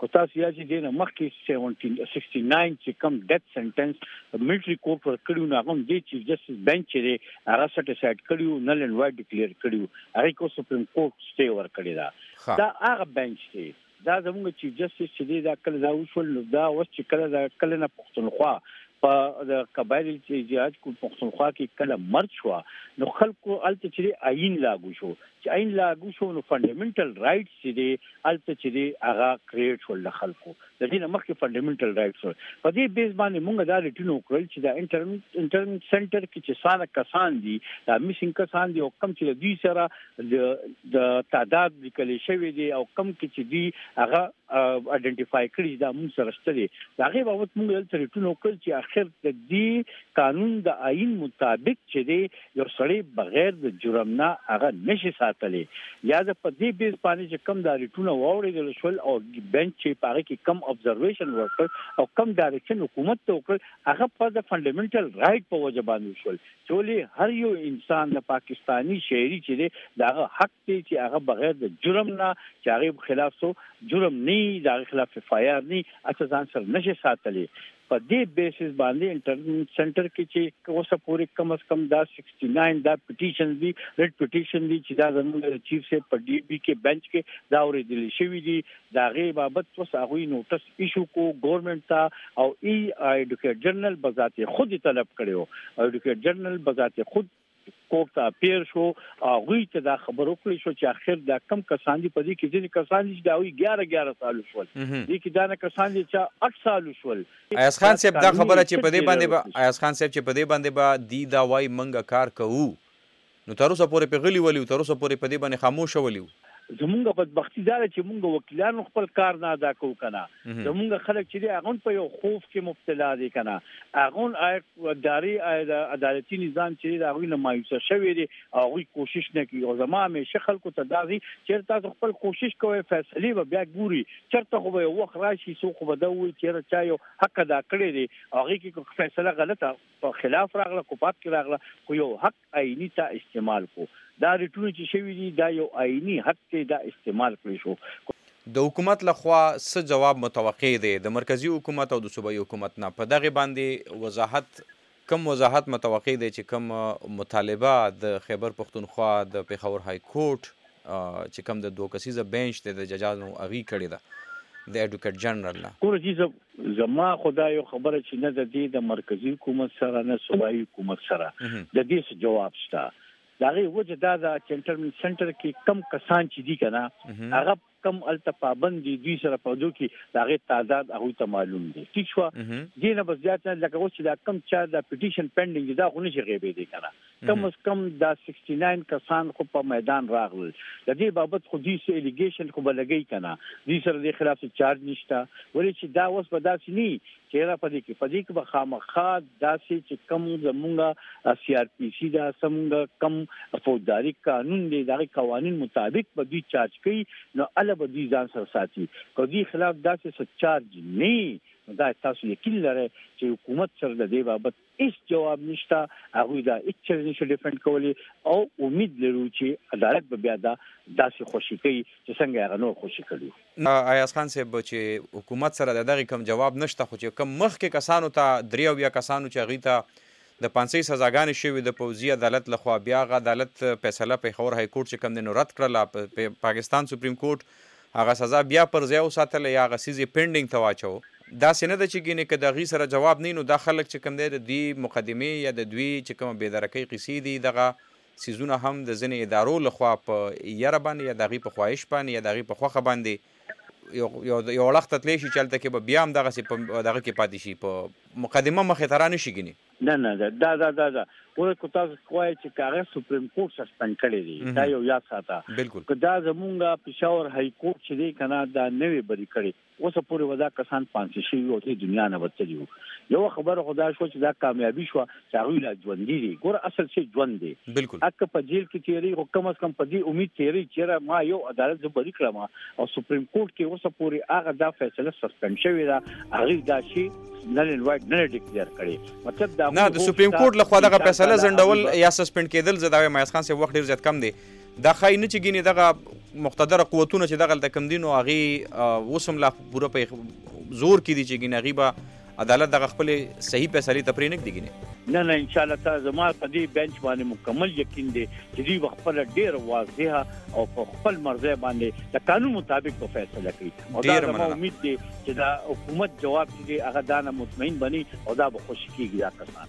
که تاسو یاد شي دینه مخکې 769 چې کوم ډیت سنټنس ملټری کورټ ور کړیو نه هم دی چیف جسټس بنچ لري هغه سټیساید کړیو نه لن وای ډیکلیئر کړیو هغه کو سپریم کورټ سټی ور کړی دا دا هغه بنچ دی دا زموږ چیف جسټس چې دی دا کله دا وشول نو دا اوس چې کله دا کله نه پښتونخوا په د قبایل جهاد کو پښتونخوا کې کله مرچ شو نو خلکو الته چې آئین لاګو شو چې آئين لاګو شو نو فنډمنټل رائټس چې دي هلته چې دي هغه کريټ شول د خلکو د دې نه مخکې فنډمنټل رائټس شول په دې بيس باندې مونږ دا ريټين وکړل چې دا انټرن سنټر کې چې سانه کسان دي دا میسنګ کسان دي او کم چې د دوی سره د د تعداد لیکل شوی دی او کم کې چې دي هغه اډنټیفای کړی دا مونږ سره شته دي دا غي بابت مونږ دلته ريټين وکړل چې اخر د دې قانون د آئين مطابق چې دي یو سړی بغیر د جرم نه هغه نشي ساتلی یا د په دې بیس باندې چې کم دا ریټونه واوریدل شول او بنچ چې په هغه کې کم ابزرویشن ورکړ او کم ډایرکشن حکومت ته وکړ هغه په د فندامنټل رائټ په وجه باندې شول چې ولې هر یو انسان د پاکستانی شهری چې دی داغه حق دی چې هغه بغیر د جرم نه چې هغه خلاف سو جرم نه دا خلاف فایار نه اته ځان سره نشي ساتلی په دې بیسس باندې انټرنیشنل سنټر کې چې اوسه پورې کم از کم دا 69 دا پټیشن دي ریټ پټیشن دي چې دا زموږ چیف سه په ډي بي کې بنچ کې دا اوریدل شوی دي دا غي بابت اوس هغه نوټس ایشو کو ګورنمنت ته او ای ایډوکیټ جنرال بذات خود طلب کړو ایډوکیټ جنرال بذات خود کوک ته پیر شو هغه ته دا خبر وکړي شو چې اخر دا کم کسان دي په دې کې ځینې کسان دي چې دا وی 11 11 سال شول دي کې دا نه کسان دي چې 8 سال شول ایاز خان صاحب دا خبره چې په دې باندې به ایاز خان صاحب چې په دې باندې به دی دا وای منګه کار کوو نو تر اوسه پورې په غلی ولیو تر اوسه پورې په دې باندې خاموش ولیو زمونږ بدبختی دا ده چې مونږ وکیلانو خپل کار نه ادا کوو کنه زمونږ خلک چې دی هغه په یو خوف کې مبتلا دي کنه هغه آی داري عدالتي نظام چې دا غوی نه مایوسه شوی دی او غوی کوشش نه کوي او زما همیشه خلکو ته دا دي چې تاسو خپل کوشش کوئ فیصله به بیا ګوري چرته خو به وخت راشي سو خو به دا وي چې چا یو حق ادا کړی دی هغه کې فیصله غلطه په خلاف راغله کو پات کې راغله خو یو حق آئینی تا استعمال کو دا ریټونه چی شوی دی دا یو آئینی حق دی دا استعمال کړی شو کو. د حکومت له خوا څه جواب متوقع دی د مرکزي حکومت او د صوبايي حکومت نه په دغې باندې وضاحت کوم وضاحت متوقع دی چې کوم مطالبه د خیبر پښتونخوا د پېښور های کورټ چې کوم د دوه کسیزه بینچ ته د ججانو اغي کړې ده د اډوکیټ جنرال نه ګور جی زما خدای خبره چې نه د دې د مرکزی حکومت سره نه صوبایي حکومت سره د دې څه جواب شته دا غي وجه دا د کنټرمنټ سنټر کې کم کسان چې دي کنه هغه کم الته پابند دي دوی سره په دوه کې دا غي تعداد هغه ته معلوم دي ٹھیک شو دینه بس زیات نه لکه اوس چې دا کم چا د پټیشن پینډینګ دا خو نشي غیبې دي کنه کم از کم دا 69 کسان خو په میدان راغلل د دې بابت خو دې سه الیګیشن خو بلګی کنه دې سره د خلاف چارج نشته ولې چې دا اوس په داسې ني چې را پدې کې پدې کې به خامخا داسې چې کم زمونږه سی آر پی سی دا سمونږه کم فوجداري قانون دی دا قوانين مطابق به دې چارج کوي نو اله به دې ځان سره ساتي کو دې خلاف داسې سچارج نه دا تاسو یقین لرئ چې حکومت سره د دې بابت هیڅ جواب نشته هغه دا هیڅ چیرې نشي ډیفند کولی او امید لرو چې عدالت به بیا دا داسې خوشی کوي چې څنګه هغه نور خوشی کړي ایاز خان صاحب چې حکومت سره د دغه کم جواب نشته خو چې کم مخ کې کسانو ته درې او یا کسانو چې هغه ته د پانسي سزاګانې شوې د پوزي عدالت لخوا بیا غ عدالت فیصله پیښور های کورټ چې کم دینو رد کړل په پاکستان سپریم کورټ هغه سزا بيا پر ځای وساتله يا هغه څيز يې پينډينګ ته واچوه داسې نه ده چې ګينې که د هغي سره جواب نه وي نو دا خلک چې کوم دی د دوی مقدمې يا د دوی چې کومه بې درکۍ قصې دي دغه څيزونه هم د ځينې ادارو له خوا په يره باندې يا د هغي په خواهش باندې يا د هغي په خوښه باندې يو اړخ ته تلې شي چې هلته کې به بيا هم دغسې په دغه کې پاتې شي په مقدمه مخې ته را نه شي ګينې نه نه دا دا دا دا, دا. ګوره کو تاسو کوی چې کاغه سپریم کورټ سسپند کړی دی دا یو یاد ساته که دا زمونږه پېښور های کورټ چې دی کنه دا نوې بری کړی اوس پورې ودا کسان پانسي شي او ته دنیا نه وتلی وو یو خبر خدا شو چې دا کامیابی شو چې هغه لا ژوند دی ګوره اصل څه ژوند دی بالکل اک په جیل کې تیری او کم از کم په دې امید تیری چې ما یو عدالت زه بری کړم او سپریم کورټ کې اوس پورې هغه دا فیصله سسپند شوی دا هغه دا شي نل ان وایډ نه ډیکلیئر کړي مطلب دا نه د سپریم کورټ له خوا دغه فیصله ځنډول یا سسپند کېدل زه دا وایم ایاز خان صاحب وخت ډېر زیات کم دی دا ښایي نه چې ګینې دغه مقتدره قوتونه چې دغه د کم دي نو هغې اوس هم لا پوره په زور کې دي چې ګینې هغې به عدالت دغه خپل صحیح فیصلې ته پرې نږدې ګینې نه نه ان شاء الله تعالی زما په دې بنچ باندې مکمل یقین دی چې دوی خپل ډیر واضح او په خپل مرزه باندې د قانون مطابق په فیصله کوي او دا زما امید دی چې دا حکومت جواب چې هغه دا نه مطمئن بني او دا به خوشی کیږي دا کسان